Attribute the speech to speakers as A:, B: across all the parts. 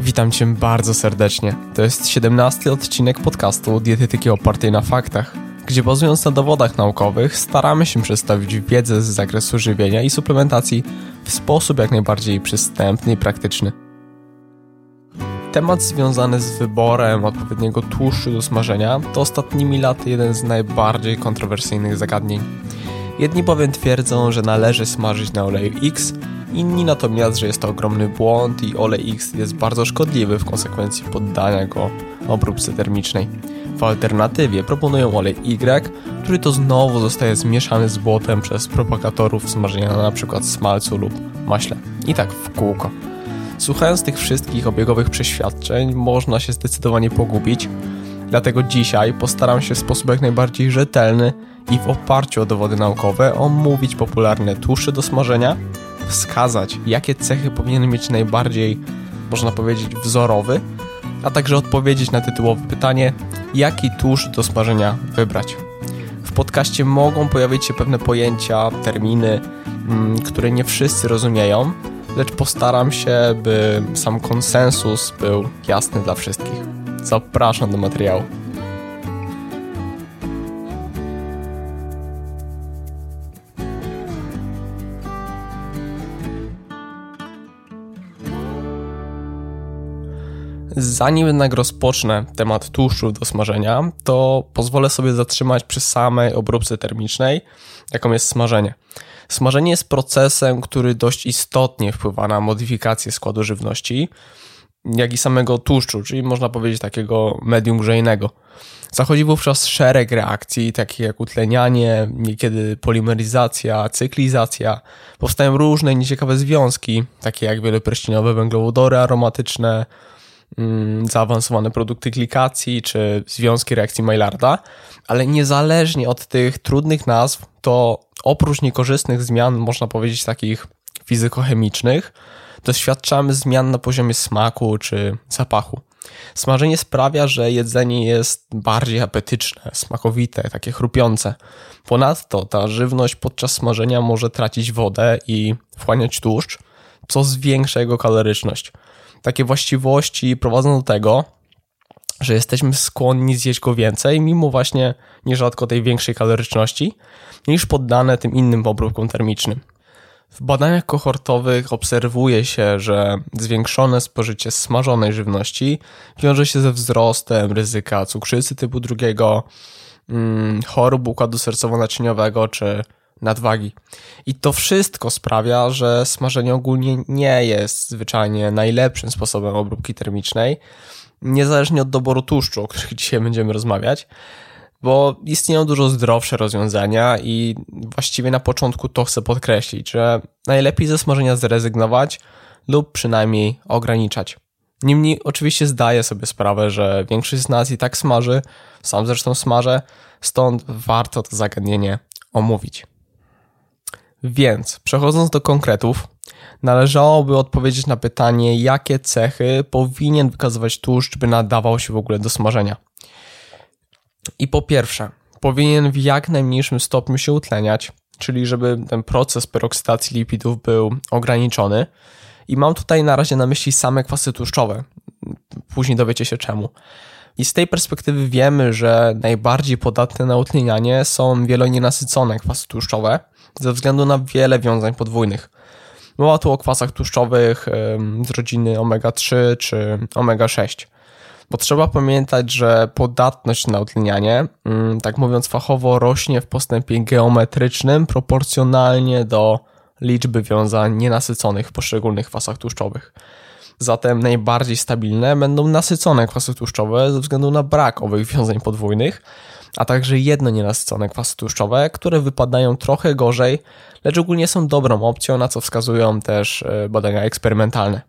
A: Witam Cię bardzo serdecznie. To jest 17 odcinek podcastu Dietetyki opartej na faktach, gdzie bazując na dowodach naukowych staramy się przedstawić wiedzę z zakresu żywienia i suplementacji w sposób jak najbardziej przystępny i praktyczny. Temat związany z wyborem odpowiedniego tłuszczu do smażenia to ostatnimi laty jeden z najbardziej kontrowersyjnych zagadnień. Jedni bowiem twierdzą, że należy smażyć na oleju X, inni natomiast, że jest to ogromny błąd i olej X jest bardzo szkodliwy w konsekwencji poddania go obróbce termicznej. W alternatywie proponują olej Y, który to znowu zostaje zmieszany z błotem przez propagatorów smażenia na np. smalcu lub maśle. I tak w kółko. Słuchając tych wszystkich obiegowych przeświadczeń, można się zdecydowanie pogubić, dlatego dzisiaj postaram się w sposób jak najbardziej rzetelny i w oparciu o dowody naukowe omówić popularne tłuszcze do smażenia, wskazać jakie cechy powinien mieć najbardziej, można powiedzieć, wzorowy, a także odpowiedzieć na tytułowe pytanie, jaki tłuszcz do smażenia wybrać. W podcaście mogą pojawić się pewne pojęcia, terminy, mm, które nie wszyscy rozumieją, lecz postaram się, by sam konsensus był jasny dla wszystkich. Zapraszam do materiału. Zanim jednak rozpocznę temat tłuszczów do smażenia, to pozwolę sobie zatrzymać przy samej obróbce termicznej, jaką jest smażenie. Smażenie jest procesem, który dość istotnie wpływa na modyfikację składu żywności, jak i samego tłuszczu, czyli można powiedzieć takiego medium grzejnego. Zachodzi wówczas szereg reakcji, takich jak utlenianie, niekiedy polimeryzacja, cyklizacja. Powstają różne nieciekawe związki, takie jak wieloperścinowe węglowodory aromatyczne, zaawansowane produkty glikacji czy związki reakcji Maillarda, ale niezależnie od tych trudnych nazw, to oprócz niekorzystnych zmian, można powiedzieć takich fizykochemicznych, doświadczamy zmian na poziomie smaku czy zapachu. Smażenie sprawia, że jedzenie jest bardziej apetyczne, smakowite, takie chrupiące. Ponadto ta żywność podczas smażenia może tracić wodę i wchłaniać tłuszcz, co zwiększa jego kaloryczność. Takie właściwości prowadzą do tego, że jesteśmy skłonni zjeść go więcej, mimo właśnie nierzadko tej większej kaloryczności, niż poddane tym innym obróbkom termicznym. W badaniach kohortowych obserwuje się, że zwiększone spożycie smażonej żywności wiąże się ze wzrostem ryzyka cukrzycy typu drugiego, mm, chorób układu sercowo-naczyniowego czy nadwagi. I to wszystko sprawia, że smażenie ogólnie nie jest zwyczajnie najlepszym sposobem obróbki termicznej, niezależnie od doboru tłuszczu, o których dzisiaj będziemy rozmawiać, bo istnieją dużo zdrowsze rozwiązania i właściwie na początku to chcę podkreślić, że najlepiej ze smażenia zrezygnować lub przynajmniej ograniczać. Niemniej oczywiście zdaję sobie sprawę, że większość z nas i tak smaży, sam zresztą smażę, stąd warto to zagadnienie omówić. Więc przechodząc do konkretów, należałoby odpowiedzieć na pytanie, jakie cechy powinien wykazywać tłuszcz, by nadawał się w ogóle do smażenia. I po pierwsze, powinien w jak najmniejszym stopniu się utleniać, czyli żeby ten proces peroksydacji lipidów był ograniczony. I mam tutaj na razie na myśli same kwasy tłuszczowe. Później dowiecie się czemu. I z tej perspektywy wiemy, że najbardziej podatne na utlenianie są wielonienasycone kwasy tłuszczowe ze względu na wiele wiązań podwójnych. Mowa tu o kwasach tłuszczowych z rodziny omega-3 czy omega-6. Bo trzeba pamiętać, że podatność na utlenianie, mm, tak mówiąc fachowo, rośnie w postępie geometrycznym proporcjonalnie do liczby wiązań nienasyconych w poszczególnych kwasach tłuszczowych. Zatem najbardziej stabilne będą nasycone kwasy tłuszczowe ze względu na brak owych wiązań podwójnych, a także jedno nienasycone kwasy tłuszczowe, które wypadają trochę gorzej, lecz ogólnie są dobrą opcją, na co wskazują też e, badania eksperymentalne.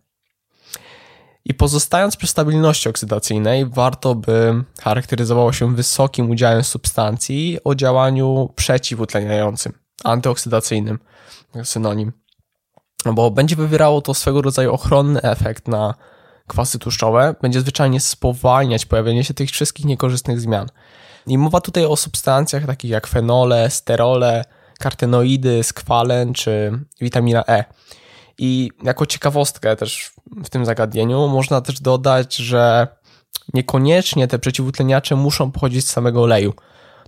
A: I pozostając przy stabilności oksydacyjnej, warto by charakteryzowało się wysokim udziałem substancji o działaniu przeciwutleniającym, antyoksydacyjnym, synonim. No bo będzie wywierało to swego rodzaju ochronny efekt na kwasy tłuszczowe, będzie zwyczajnie spowalniać pojawienie się tych wszystkich niekorzystnych zmian. I mowa tutaj o substancjach takich jak fenole, sterole, kartenoidy, skwalen czy witamina E. I jako ciekawostkę też w tym zagadnieniu można też dodać, że niekoniecznie te przeciwutleniacze muszą pochodzić z samego oleju.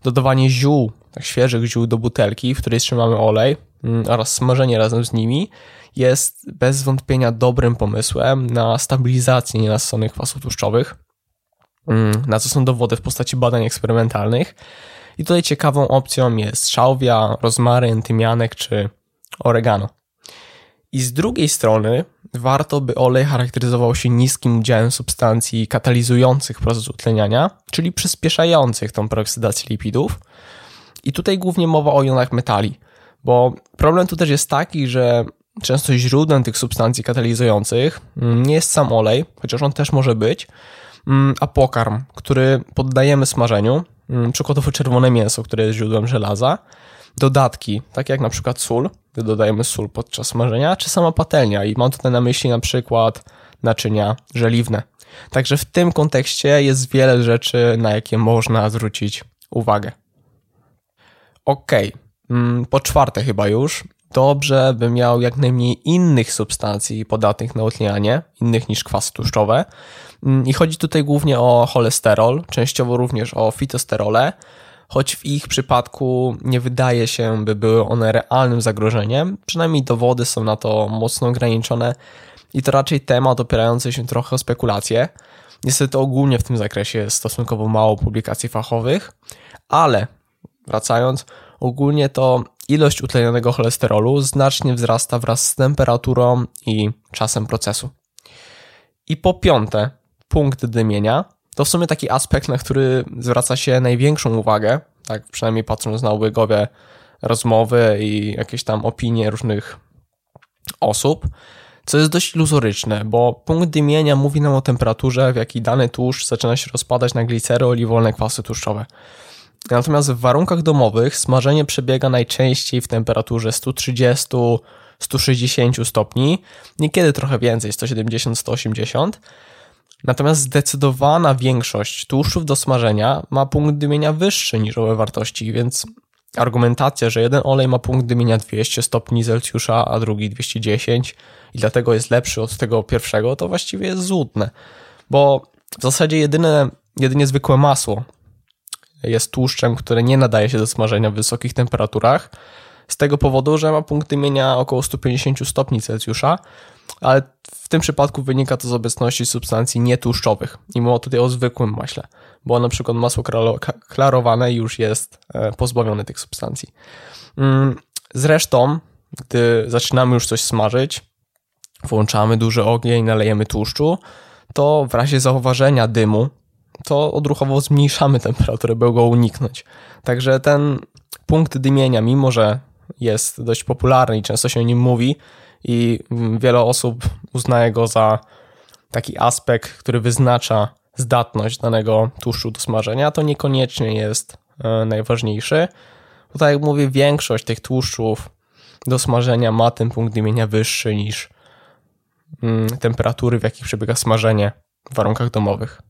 A: Dodawanie ziół, tak świeżych ziół do butelki, w której trzymamy olej mm, oraz smażenie razem z nimi jest bez wątpienia dobrym pomysłem na stabilizację nienasyconych kwasów tłuszczowych, na co są dowody w postaci badań eksperymentalnych. I tutaj ciekawą opcją jest szałwia, rozmaryn, tymianek czy oregano. I z drugiej strony warto, by olej charakteryzował się niskim udziałem substancji katalizujących proces utleniania, czyli przyspieszających tą peroksydację lipidów. I tutaj głównie mowa o jonach metali, bo problem tu też jest taki, że często źródłem tych substancji katalizujących mm, nie jest sam olej, chociaż on też może być, mm, a pokarm, który poddajemy smażeniu, mm, przykładowo czerwone mięso, które jest źródłem żelaza, dodatki, takie jak na przykład sól, gdy dodajemy sól podczas smażenia, czy sama patelnia i mam tutaj na myśli na przykład naczynia żeliwne. Także w tym kontekście jest wiele rzeczy, na jakie można zwrócić uwagę. Ok, po czwarte chyba już, dobrze by miał jak najmniej innych substancji podatnych na utlenianie, innych niż kwasy tłuszczowe. I chodzi tutaj głównie o cholesterol, częściowo również o fitosterole, choć w ich przypadku nie wydaje się, by były one realnym zagrożeniem, przynajmniej dowody są na to mocno ograniczone i to raczej temat opierający się trochę o spekulacje. Niestety ogólnie w tym zakresie jest stosunkowo mało publikacji fachowych, ale wracając, ogólnie to ilość utlenionego cholesterolu znacznie wzrasta wraz z temperaturą i czasem procesu. I po piąte, punkt dymienia to w sumie taki aspekt, na który zwraca się największą uwagę, tak przynajmniej patrząc na ubiegłowe rozmowy i jakieś tam opinie różnych osób, co jest dość iluzoryczne, bo punkt dymienia mówi nam o temperaturze, w jakiej dany tłuszcz zaczyna się rozpadać na glicery, oliwolne kwasy tłuszczowe. Natomiast w warunkach domowych smażenie przebiega najczęściej w temperaturze 130-160 stopni, niekiedy trochę więcej, 170-180, Natomiast zdecydowana większość tłuszczów do smażenia ma punkt dymienia wyższy niż owe wartości, więc argumentacja, że jeden olej ma punkt dymienia 200 stopni Celsjusza, a drugi 210 i dlatego jest lepszy od tego pierwszego, to właściwie jest złudne. Bo w zasadzie jedyne, jedynie zwykłe masło jest tłuszczem, które nie nadaje się do smażenia w wysokich temperaturach, z tego powodu, że ma punkt dymienia około 150 stopni Celsjusza, ale w tym przypadku wynika to z obecności substancji nietłuszczowych. I mowa tutaj o zwykłym maśle, bo na przykład masło klarowane już jest e, pozbawione tych substancji. Mm, zresztą, gdy zaczynamy już coś smażyć, włączamy duży ogień, nalejemy tłuszczu, to w razie zauważenia dymu, to odruchowo zmniejszamy temperaturę, by go uniknąć. Także ten punkt dymienia, mimo że jest dość popularny i często się o nim mówi, i wiele osób uznaje go za taki aspekt, który wyznacza zdatność danego tłuszczu do smażenia, to niekoniecznie jest e, najważniejszy. Bo tak jak mówię, większość tych tłuszczów do smażenia ma ten punkt dymienia wyższy niż mm, temperatury, w jakich przebiega smażenie w warunkach domowych.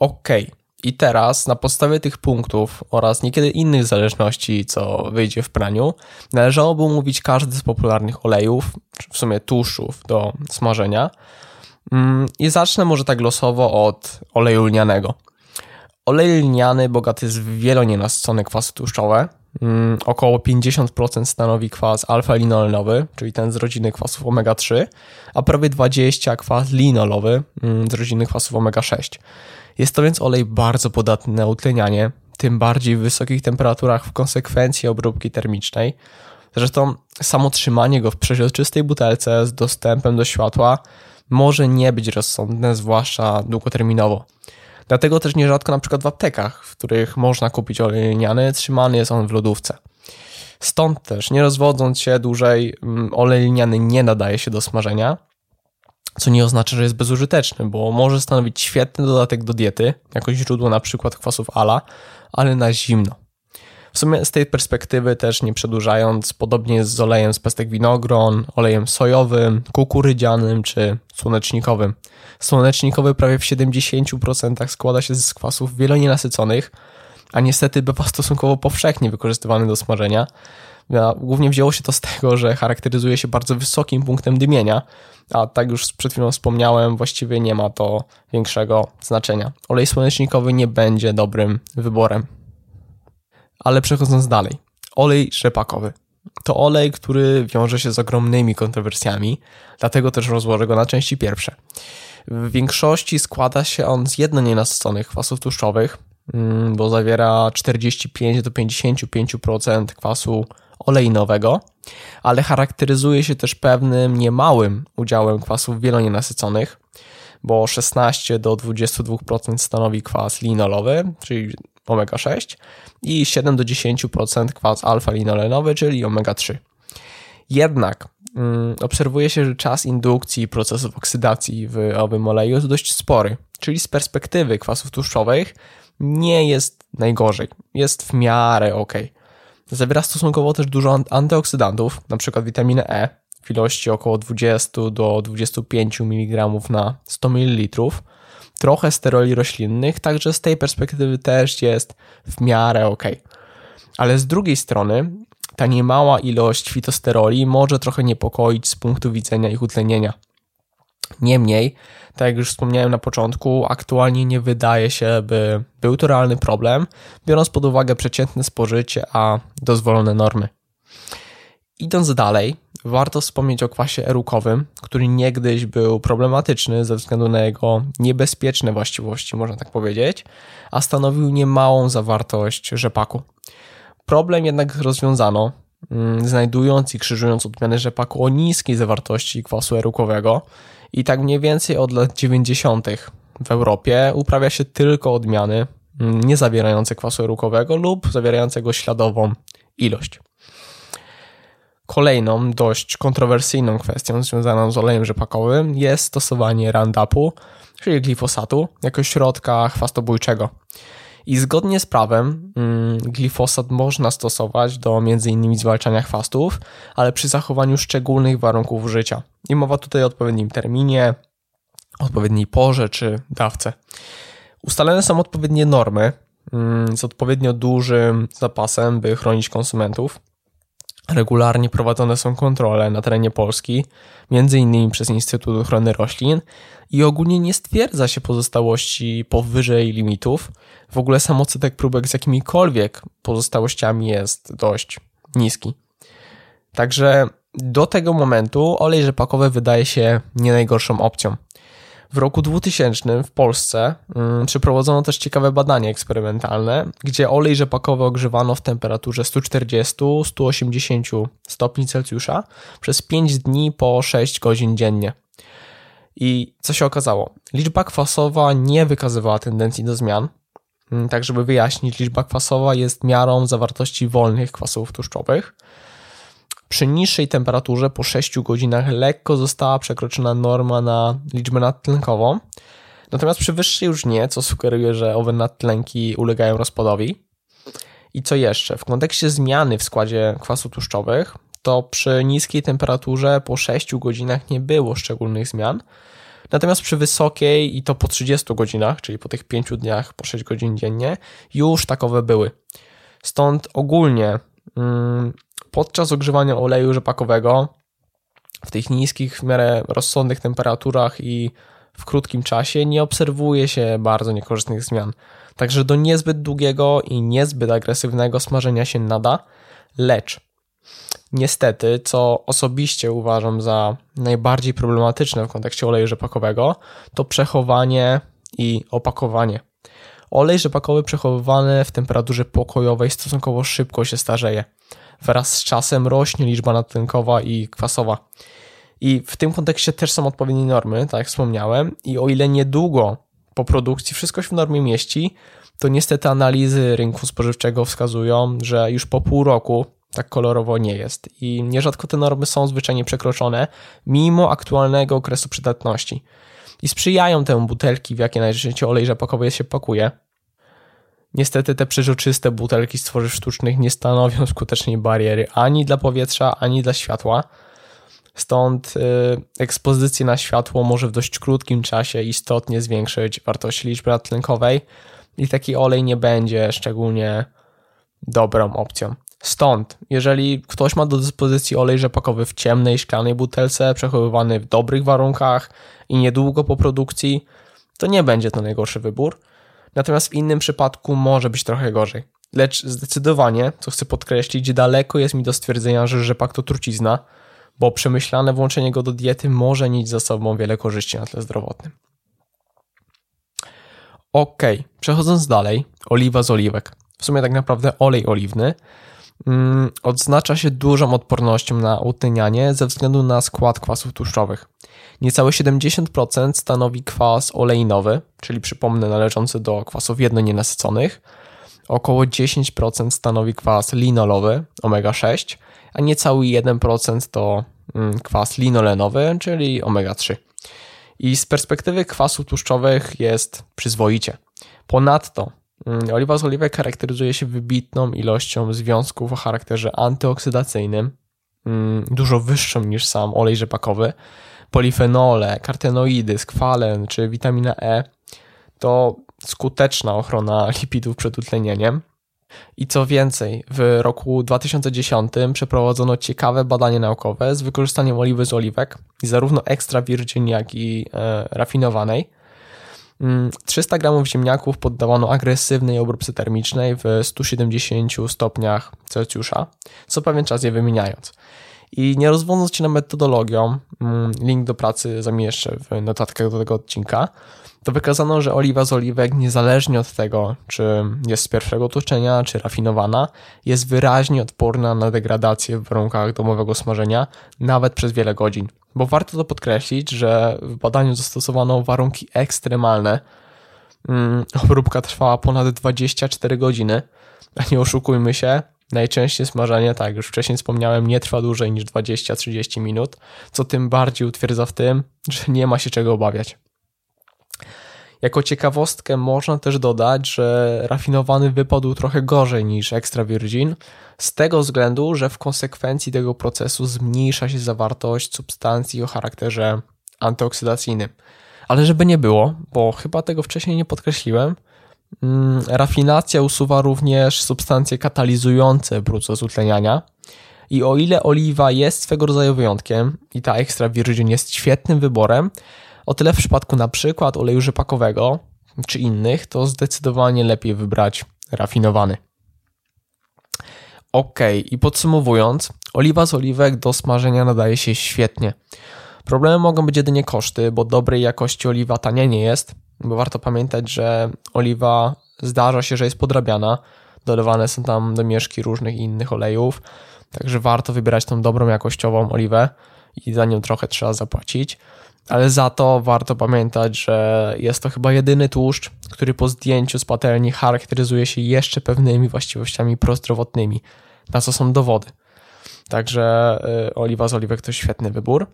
A: Ok, i teraz na podstawie tych punktów oraz niekiedy innych zależności, co wyjdzie w praniu, należałoby omówić każdy z popularnych olejów, czy w sumie tłuszczów do smażenia. Mm, I zacznę może tak losowo od oleju lnianego. Olej lniany bogaty jest w wielonienasycone kwasy tłuszczowe. Mm, około 50% stanowi kwas alfa-linolenowy, czyli ten z rodziny kwasów omega-3, a prawie 20% kwas linolowy mm, z rodziny kwasów omega-6. Jest to więc olej bardzo podatny na utlenianie, tym bardziej w wysokich temperaturach w konsekwencji obróbki termicznej. Zresztą samo trzymanie go w przeźroczystej butelce z dostępem do światła może nie być rozsądne, zwłaszcza długoterminowo. Dlatego też nierzadko na przykład w aptekach, w których można kupić olej liniany, trzymany jest on w lodówce. Stąd też, nie rozwodząc się dłużej, mm, olej liniany nie nadaje się do smażenia, co nie oznacza, że jest bezużyteczny, bo może stanowić świetny dodatek do diety, jako źródło na przykład kwasów ala, ale na zimno. W sumie z tej perspektywy też nie przedłużając, podobnie jest z olejem z pestek winogron, olejem sojowym, kukurydzianym czy słonecznikowym. Słonecznikowy prawie w 70% składa się z kwasów wielonienasyconych, a niestety bywa stosunkowo powszechnie wykorzystywany do smażenia. Głównie wzięło się to z tego, że charakteryzuje się bardzo wysokim punktem dymienia, a tak już przed chwilą wspomniałem, właściwie nie ma to większego znaczenia. Olej słonecznikowy nie będzie dobrym wyborem. Ale przechodząc dalej, olej rzepakowy. To olej, który wiąże się z ogromnymi kontrowersjami, dlatego też rozłożę go na części pierwsze. W większości składa się on z jednonienasyconych kwasów tłuszczowych, mm, bo zawiera 45 do 55% kwasu olejnowego, ale charakteryzuje się też pewnym niemałym udziałem kwasów wielonienasyconych, bo 16 do 22% stanowi kwas linolowy, czyli omega-6 i 7 do 10% kwas alfa-linolenowy, czyli omega-3. Jednak mm, obserwuje się, że czas indukcji procesów oksydacji w owym oleju jest dość spory, czyli z perspektywy kwasów tłuszczowych nie jest najgorzej, jest w miarę ok. Zawiera stosunkowo też dużo antyoksydantów, np. witaminę E w ilości około 20 do 25 mg na 100 ml, trochę steroli roślinnych, także z tej perspektywy też jest w miarę ok. Ale z drugiej strony ta niemała ilość fitosteroli może trochę niepokoić z punktu widzenia ich utlenienia. Niemniej, tak jak już wspomniałem na początku, aktualnie nie wydaje się, by był to realny problem, biorąc pod uwagę przeciętne spożycie, a dozwolone normy. Idąc dalej, warto wspomnieć o kwasie erukowym, który niegdyś był problematyczny ze względu na jego niebezpieczne właściwości, można tak powiedzieć, a stanowił niemałą zawartość rzepaku. Problem jednak rozwiązano, mm, znajdując i krzyżując odmiany rzepaku o niskiej zawartości kwasu erukowego i tak mniej więcej od lat 90. w Europie uprawia się tylko odmiany mm, nie zawierające kwasu erukowego lub zawierającego śladową ilość. Kolejną dość kontrowersyjną kwestią związaną z olejem rzepakowym jest stosowanie Roundupu, czyli glifosatu, jako środka chwastobójczego. I zgodnie z prawem mm, glifosat można stosować do m.in. zwalczania chwastów, ale przy zachowaniu szczególnych warunków życia. I mowa tutaj o odpowiednim terminie, odpowiedniej porze czy dawce. Ustalone są odpowiednie normy mm, z odpowiednio dużym zapasem, by chronić konsumentów. Regularnie prowadzone są kontrole na terenie Polski, m.in. przez Instytut Ochrony Roślin i ogólnie nie stwierdza się pozostałości powyżej limitów. W ogóle sam odsetek próbek z jakimikolwiek pozostałościami jest dość niski. Także do tego momentu olej rzepakowy wydaje się nie najgorszą opcją. W roku 2000 w Polsce mm, przeprowadzono też ciekawe badanie eksperymentalne, gdzie olej rzepakowy ogrzewano w temperaturze 140-180 stopni Celsjusza przez 5 dni po 6 godzin dziennie. I co się okazało? Liczba kwasowa nie wykazywała tendencji do zmian. Mm, tak, żeby wyjaśnić, liczba kwasowa jest miarą zawartości wolnych kwasów tłuszczowych. Przy niższej temperaturze po 6 godzinach lekko została przekroczona norma na liczbę nadtlenkową, natomiast przy wyższej już nie, co sugeruje, że owe nadtlenki ulegają rozpadowi. I co jeszcze? W kontekście zmiany w składzie kwasów tłuszczowych, to przy niskiej temperaturze po 6 godzinach nie było szczególnych zmian, natomiast przy wysokiej i to po 30 godzinach, czyli po tych 5 dniach po 6 godzin dziennie, już takowe były. Stąd ogólnie podczas ogrzewania oleju rzepakowego w tych niskich, w miarę rozsądnych temperaturach i w krótkim czasie nie obserwuje się bardzo niekorzystnych zmian. Także do niezbyt długiego i niezbyt agresywnego smażenia się nada, lecz niestety, co osobiście uważam za najbardziej problematyczne w kontekście oleju rzepakowego, to przechowanie i opakowanie. Olej rzepakowy przechowywany w temperaturze pokojowej stosunkowo szybko się starzeje wraz z czasem rośnie liczba nadtlenkowa i kwasowa. I w tym kontekście też są odpowiednie normy, tak jak wspomniałem, i o ile niedługo po produkcji wszystko się w normie mieści, to niestety analizy rynku spożywczego wskazują, że już po pół roku tak kolorowo nie jest i nierzadko te normy są zwyczajnie przekroczone mimo aktualnego okresu przydatności. I sprzyjają temu butelki, w jakie najczęściej olej rzepakowy się pakuje, Niestety te przeźroczyste butelki z tworzyw sztucznych nie stanowią skutecznej bariery ani dla powietrza, ani dla światła. Stąd y, ekspozycja na światło może w dość krótkim czasie istotnie zwiększyć wartość liczby tlenkowej i taki olej nie będzie szczególnie dobrą opcją. Stąd, jeżeli ktoś ma do dyspozycji olej rzepakowy w ciemnej, szklanej butelce, przechowywany w dobrych warunkach i niedługo po produkcji, to nie będzie to najgorszy wybór. Natomiast w innym przypadku może być trochę gorzej. Lecz zdecydowanie, co chcę podkreślić, daleko jest mi do stwierdzenia, że rzepak to trucizna, bo przemyślane włączenie go do diety może nieść za sobą wiele korzyści na tle zdrowotnym. Ok, przechodząc dalej, oliwa z oliwek. W sumie tak naprawdę olej oliwny odznacza się dużą odpornością na utlenianie ze względu na skład kwasów tłuszczowych. Niecałe 70% stanowi kwas oleinowy, czyli przypomnę należący do kwasów jednonienasyconych. Około 10% stanowi kwas linolowy, omega-6, a niecały 1% to mm, kwas linolenowy, czyli omega-3. I z perspektywy kwasów tłuszczowych jest przyzwoicie. Ponadto mm, oliwa z oliwek charakteryzuje się wybitną ilością związków o charakterze antyoksydacyjnym, mm, dużo wyższą niż sam olej rzepakowy. Polifenole, kartenoidy, skwalen czy witamina E to skuteczna ochrona lipidów przed utlenieniem. I co więcej, w roku 2010 przeprowadzono ciekawe badanie naukowe z wykorzystaniem oliwy z oliwek, zarówno extra virgin, jak i e, rafinowanej. 300 mm, gramów ziemniaków poddawano agresywnej obróbce termicznej w 170 stopniach Celsjusza, co pewien czas je wymieniając. I nie rozwodząc się na metodologią, mm, link do pracy zamieszczę w notatkach do tego odcinka, to wykazano, że oliwa z oliwek, niezależnie od tego, czy jest z pierwszego tłuczenia, czy rafinowana, jest wyraźnie odporna na degradację w warunkach domowego smażenia, nawet przez wiele godzin. Bo warto to podkreślić, że w badaniu zastosowano warunki ekstremalne. Mm, obróbka trwała ponad 24 godziny, a nie oszukujmy się, Najczęściej smażenie, tak już wcześniej wspomniałem, nie trwa dłużej niż 20-30 minut, co tym bardziej utwierdza w tym, że nie ma się czego obawiać. Jako ciekawostkę można też dodać, że rafinowany wypadł trochę gorzej niż extra virgin, z tego względu, że w konsekwencji tego procesu zmniejsza się zawartość substancji o charakterze antyoksydacyjnym. Ale żeby nie było, bo chyba tego wcześniej nie podkreśliłem, mm, rafinacja usuwa również substancje katalizujące proces utleniania. I o ile oliwa jest swego rodzaju wyjątkiem i ta extra virgin jest świetnym wyborem, o tyle w przypadku na przykład oleju rzepakowego czy innych, to zdecydowanie lepiej wybrać rafinowany. Ok, i podsumowując, oliwa z oliwek do smażenia nadaje się świetnie. Problemem mogą być jedynie koszty, bo dobrej jakości oliwa tania nie jest, bo warto pamiętać, że oliwa zdarza się, że jest podrabiana, dolewane są tam domieszki różnych innych olejów, także warto wybierać tą dobrą jakościową oliwę i za nią trochę trzeba zapłacić ale za to warto pamiętać, że jest to chyba jedyny tłuszcz, który po zdjęciu z patelni charakteryzuje się jeszcze pewnymi właściwościami prozdrowotnymi, na co są dowody. Także y, oliwa z oliwek to świetny wybór.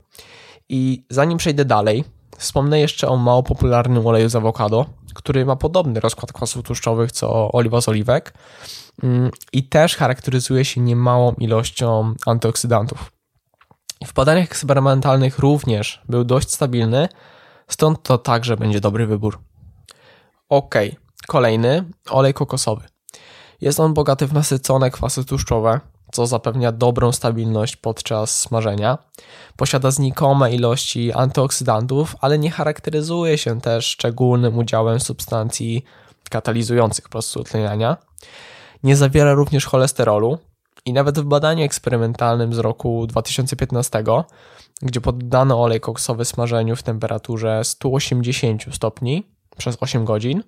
A: I zanim przejdę dalej, wspomnę jeszcze o mało popularnym oleju z awokado, który ma podobny rozkład kwasów tłuszczowych co oliwa z oliwek mm, i też charakteryzuje się niemałą ilością antyoksydantów. W badaniach eksperymentalnych również był dość stabilny, stąd to także będzie dobry wybór. Ok, kolejny olej kokosowy. Jest on bogaty w nasycone kwasy tłuszczowe, co zapewnia dobrą stabilność podczas smażenia. Posiada znikome ilości antyoksydantów, ale nie charakteryzuje się też szczególnym udziałem substancji katalizujących proces utleniania. Nie zawiera również cholesterolu, i nawet w badaniu eksperymentalnym z roku 2015, gdzie poddano olej koksowy smażeniu w temperaturze 180 stopni przez 8 godzin,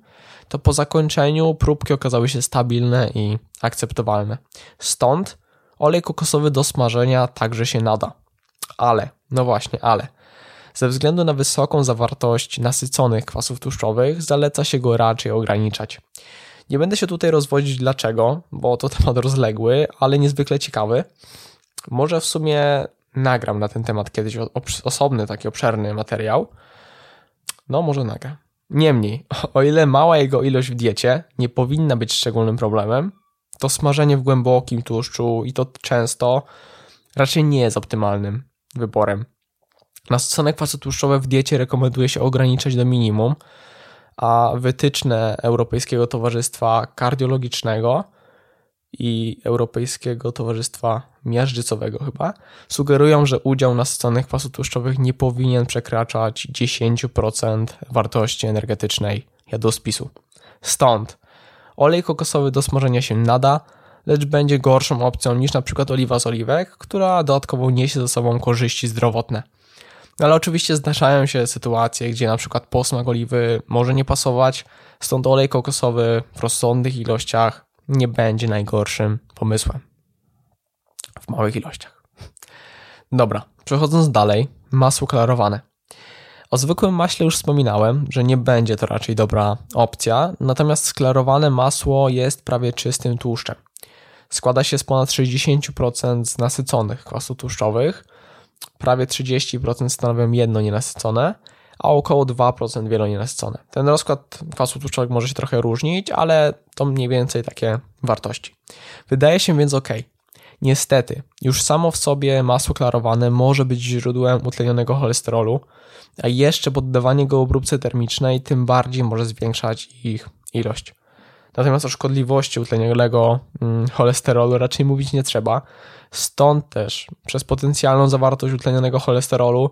A: to po zakończeniu próbki okazały się stabilne i akceptowalne. Stąd olej kokosowy do smażenia także się nada. Ale, no właśnie, ale. Ze względu na wysoką zawartość nasyconych kwasów tłuszczowych zaleca się go raczej ograniczać. Nie będę się tutaj rozwodzić dlaczego, bo to temat rozległy, ale niezwykle ciekawy. Może w sumie nagram na ten temat kiedyś osobny, taki obszerny materiał. No, może nagram. Niemniej, o ile mała jego ilość w diecie nie powinna być szczególnym problemem, to smażenie w głębokim tłuszczu i to często raczej nie jest optymalnym wyborem. Nasycone kwasy tłuszczowe w diecie rekomenduje się ograniczać do minimum, a wytyczne Europejskiego Towarzystwa Kardiologicznego i Europejskiego Towarzystwa Miażdżycowego chyba sugerują, że udział nasyconych kwasów tłuszczowych nie powinien przekraczać 10% wartości energetycznej jadłospisu. Stąd olej kokosowy do smażenia się nada, lecz będzie gorszą opcją niż przykład oliwa z oliwek, która dodatkowo niesie ze sobą korzyści zdrowotne. Ale oczywiście zdarzają się sytuacje, gdzie na przykład posmak oliwy może nie pasować, stąd olej kokosowy w rozsądnych ilościach nie będzie najgorszym pomysłem. W małych ilościach. Dobra, przechodząc dalej, masło klarowane. O zwykłym maśle już wspominałem, że nie będzie to raczej dobra opcja, natomiast sklarowane masło jest prawie czystym tłuszczem. Składa się z ponad 60% z nasyconych kwasów tłuszczowych, prawie 30% stanowią jedno nienasycone, a około 2% wielonienasycone. Ten rozkład kwasów tłuszczowych może się trochę różnić, ale to mniej więcej takie wartości. Wydaje się więc ok. Niestety, już samo w sobie masło klarowane może być źródłem utlenionego cholesterolu, a jeszcze poddawanie go obróbce termicznej tym bardziej może zwiększać ich ilość. Natomiast o szkodliwości utlenionego mm, cholesterolu raczej mówić nie trzeba. Stąd też przez potencjalną zawartość utlenionego cholesterolu,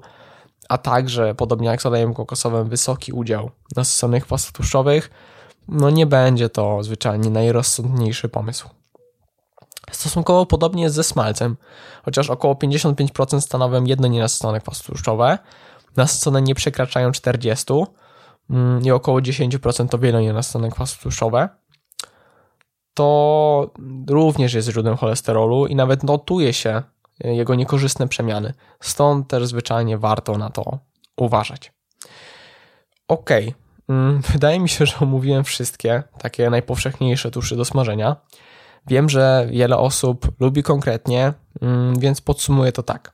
A: a także podobnie jak z olejem kokosowym, wysoki udział nasyconych kwasów tłuszczowych, no nie będzie to zwyczajnie najrozsądniejszy pomysł. Stosunkowo podobnie jest ze smalcem, chociaż około 55% stanowią jedno nienasycone kwasy tłuszczowe, nasycone nie przekraczają 40 mm, i około 10% to wielonienasycone kwasy tłuszczowe to również jest źródłem cholesterolu i nawet notuje się jego niekorzystne przemiany. Stąd też zwyczajnie warto na to uważać. Ok, mm, wydaje mi się, że omówiłem wszystkie takie najpowszechniejsze tuszy do smażenia. Wiem, że wiele osób lubi konkretnie, mm, więc podsumuję to tak.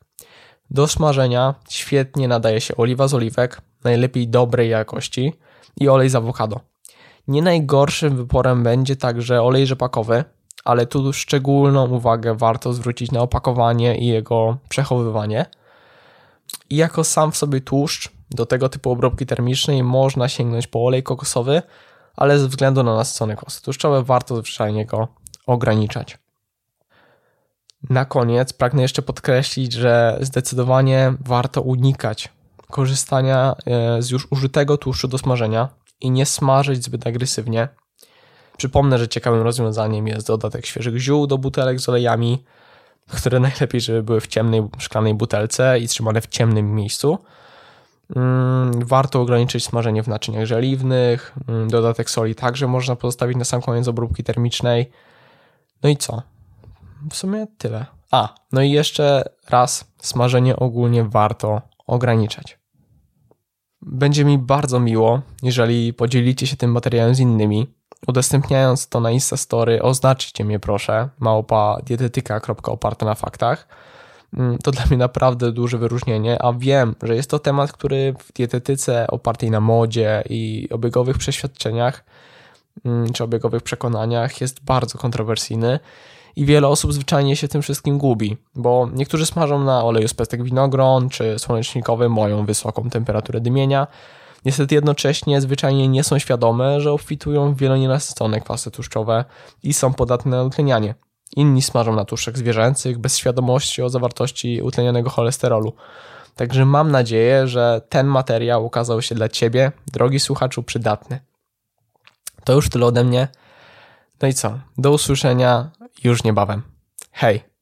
A: Do smażenia świetnie nadaje się oliwa z oliwek, najlepiej dobrej jakości i olej z awokado. Nie najgorszym wyborem będzie także olej rzepakowy, ale tu szczególną uwagę warto zwrócić na opakowanie i jego przechowywanie. I jako sam w sobie tłuszcz do tego typu obróbki termicznej można sięgnąć po olej kokosowy, ale ze względu na nasycone kwasy tłuszczowe warto zwyczajnie go ograniczać. Na koniec pragnę jeszcze podkreślić, że zdecydowanie warto unikać korzystania e, z już użytego tłuszczu do smażenia, i nie smażyć zbyt agresywnie. Przypomnę, że ciekawym rozwiązaniem jest dodatek świeżych ziół do butelek z olejami, które najlepiej, żeby były w ciemnej szklanej butelce i trzymane w ciemnym miejscu. Mm, warto ograniczyć smażenie w naczyniach żeliwnych. Mm, dodatek soli także można pozostawić na sam koniec obróbki termicznej. No i co? W sumie tyle. A, no i jeszcze raz, smażenie ogólnie warto ograniczać. Będzie mi bardzo miło, jeżeli podzielicie się tym materiałem z innymi. Udostępniając to na Instastory, oznaczcie mnie proszę, małpa dietetyka.oparte na faktach. Mm, to dla mnie naprawdę duże wyróżnienie, a wiem, że jest to temat, który w dietetyce opartej na modzie i obiegowych przeświadczeniach mm, czy obiegowych przekonaniach jest bardzo kontrowersyjny i wiele osób zwyczajnie się tym wszystkim gubi, bo niektórzy smażą na oleju z pestek winogron czy słonecznikowym mają wysoką temperaturę dymienia. Niestety jednocześnie zwyczajnie nie są świadome, że obfitują w wielonienasycone kwasy tłuszczowe i są podatne na utlenianie. Inni smażą na tłuszczach zwierzęcych bez świadomości o zawartości utlenionego cholesterolu. Także mam nadzieję, że ten materiał okazał się dla Ciebie, drogi słuchaczu, przydatny. To już tyle ode mnie. No i co? Do usłyszenia już niebawem. Hej!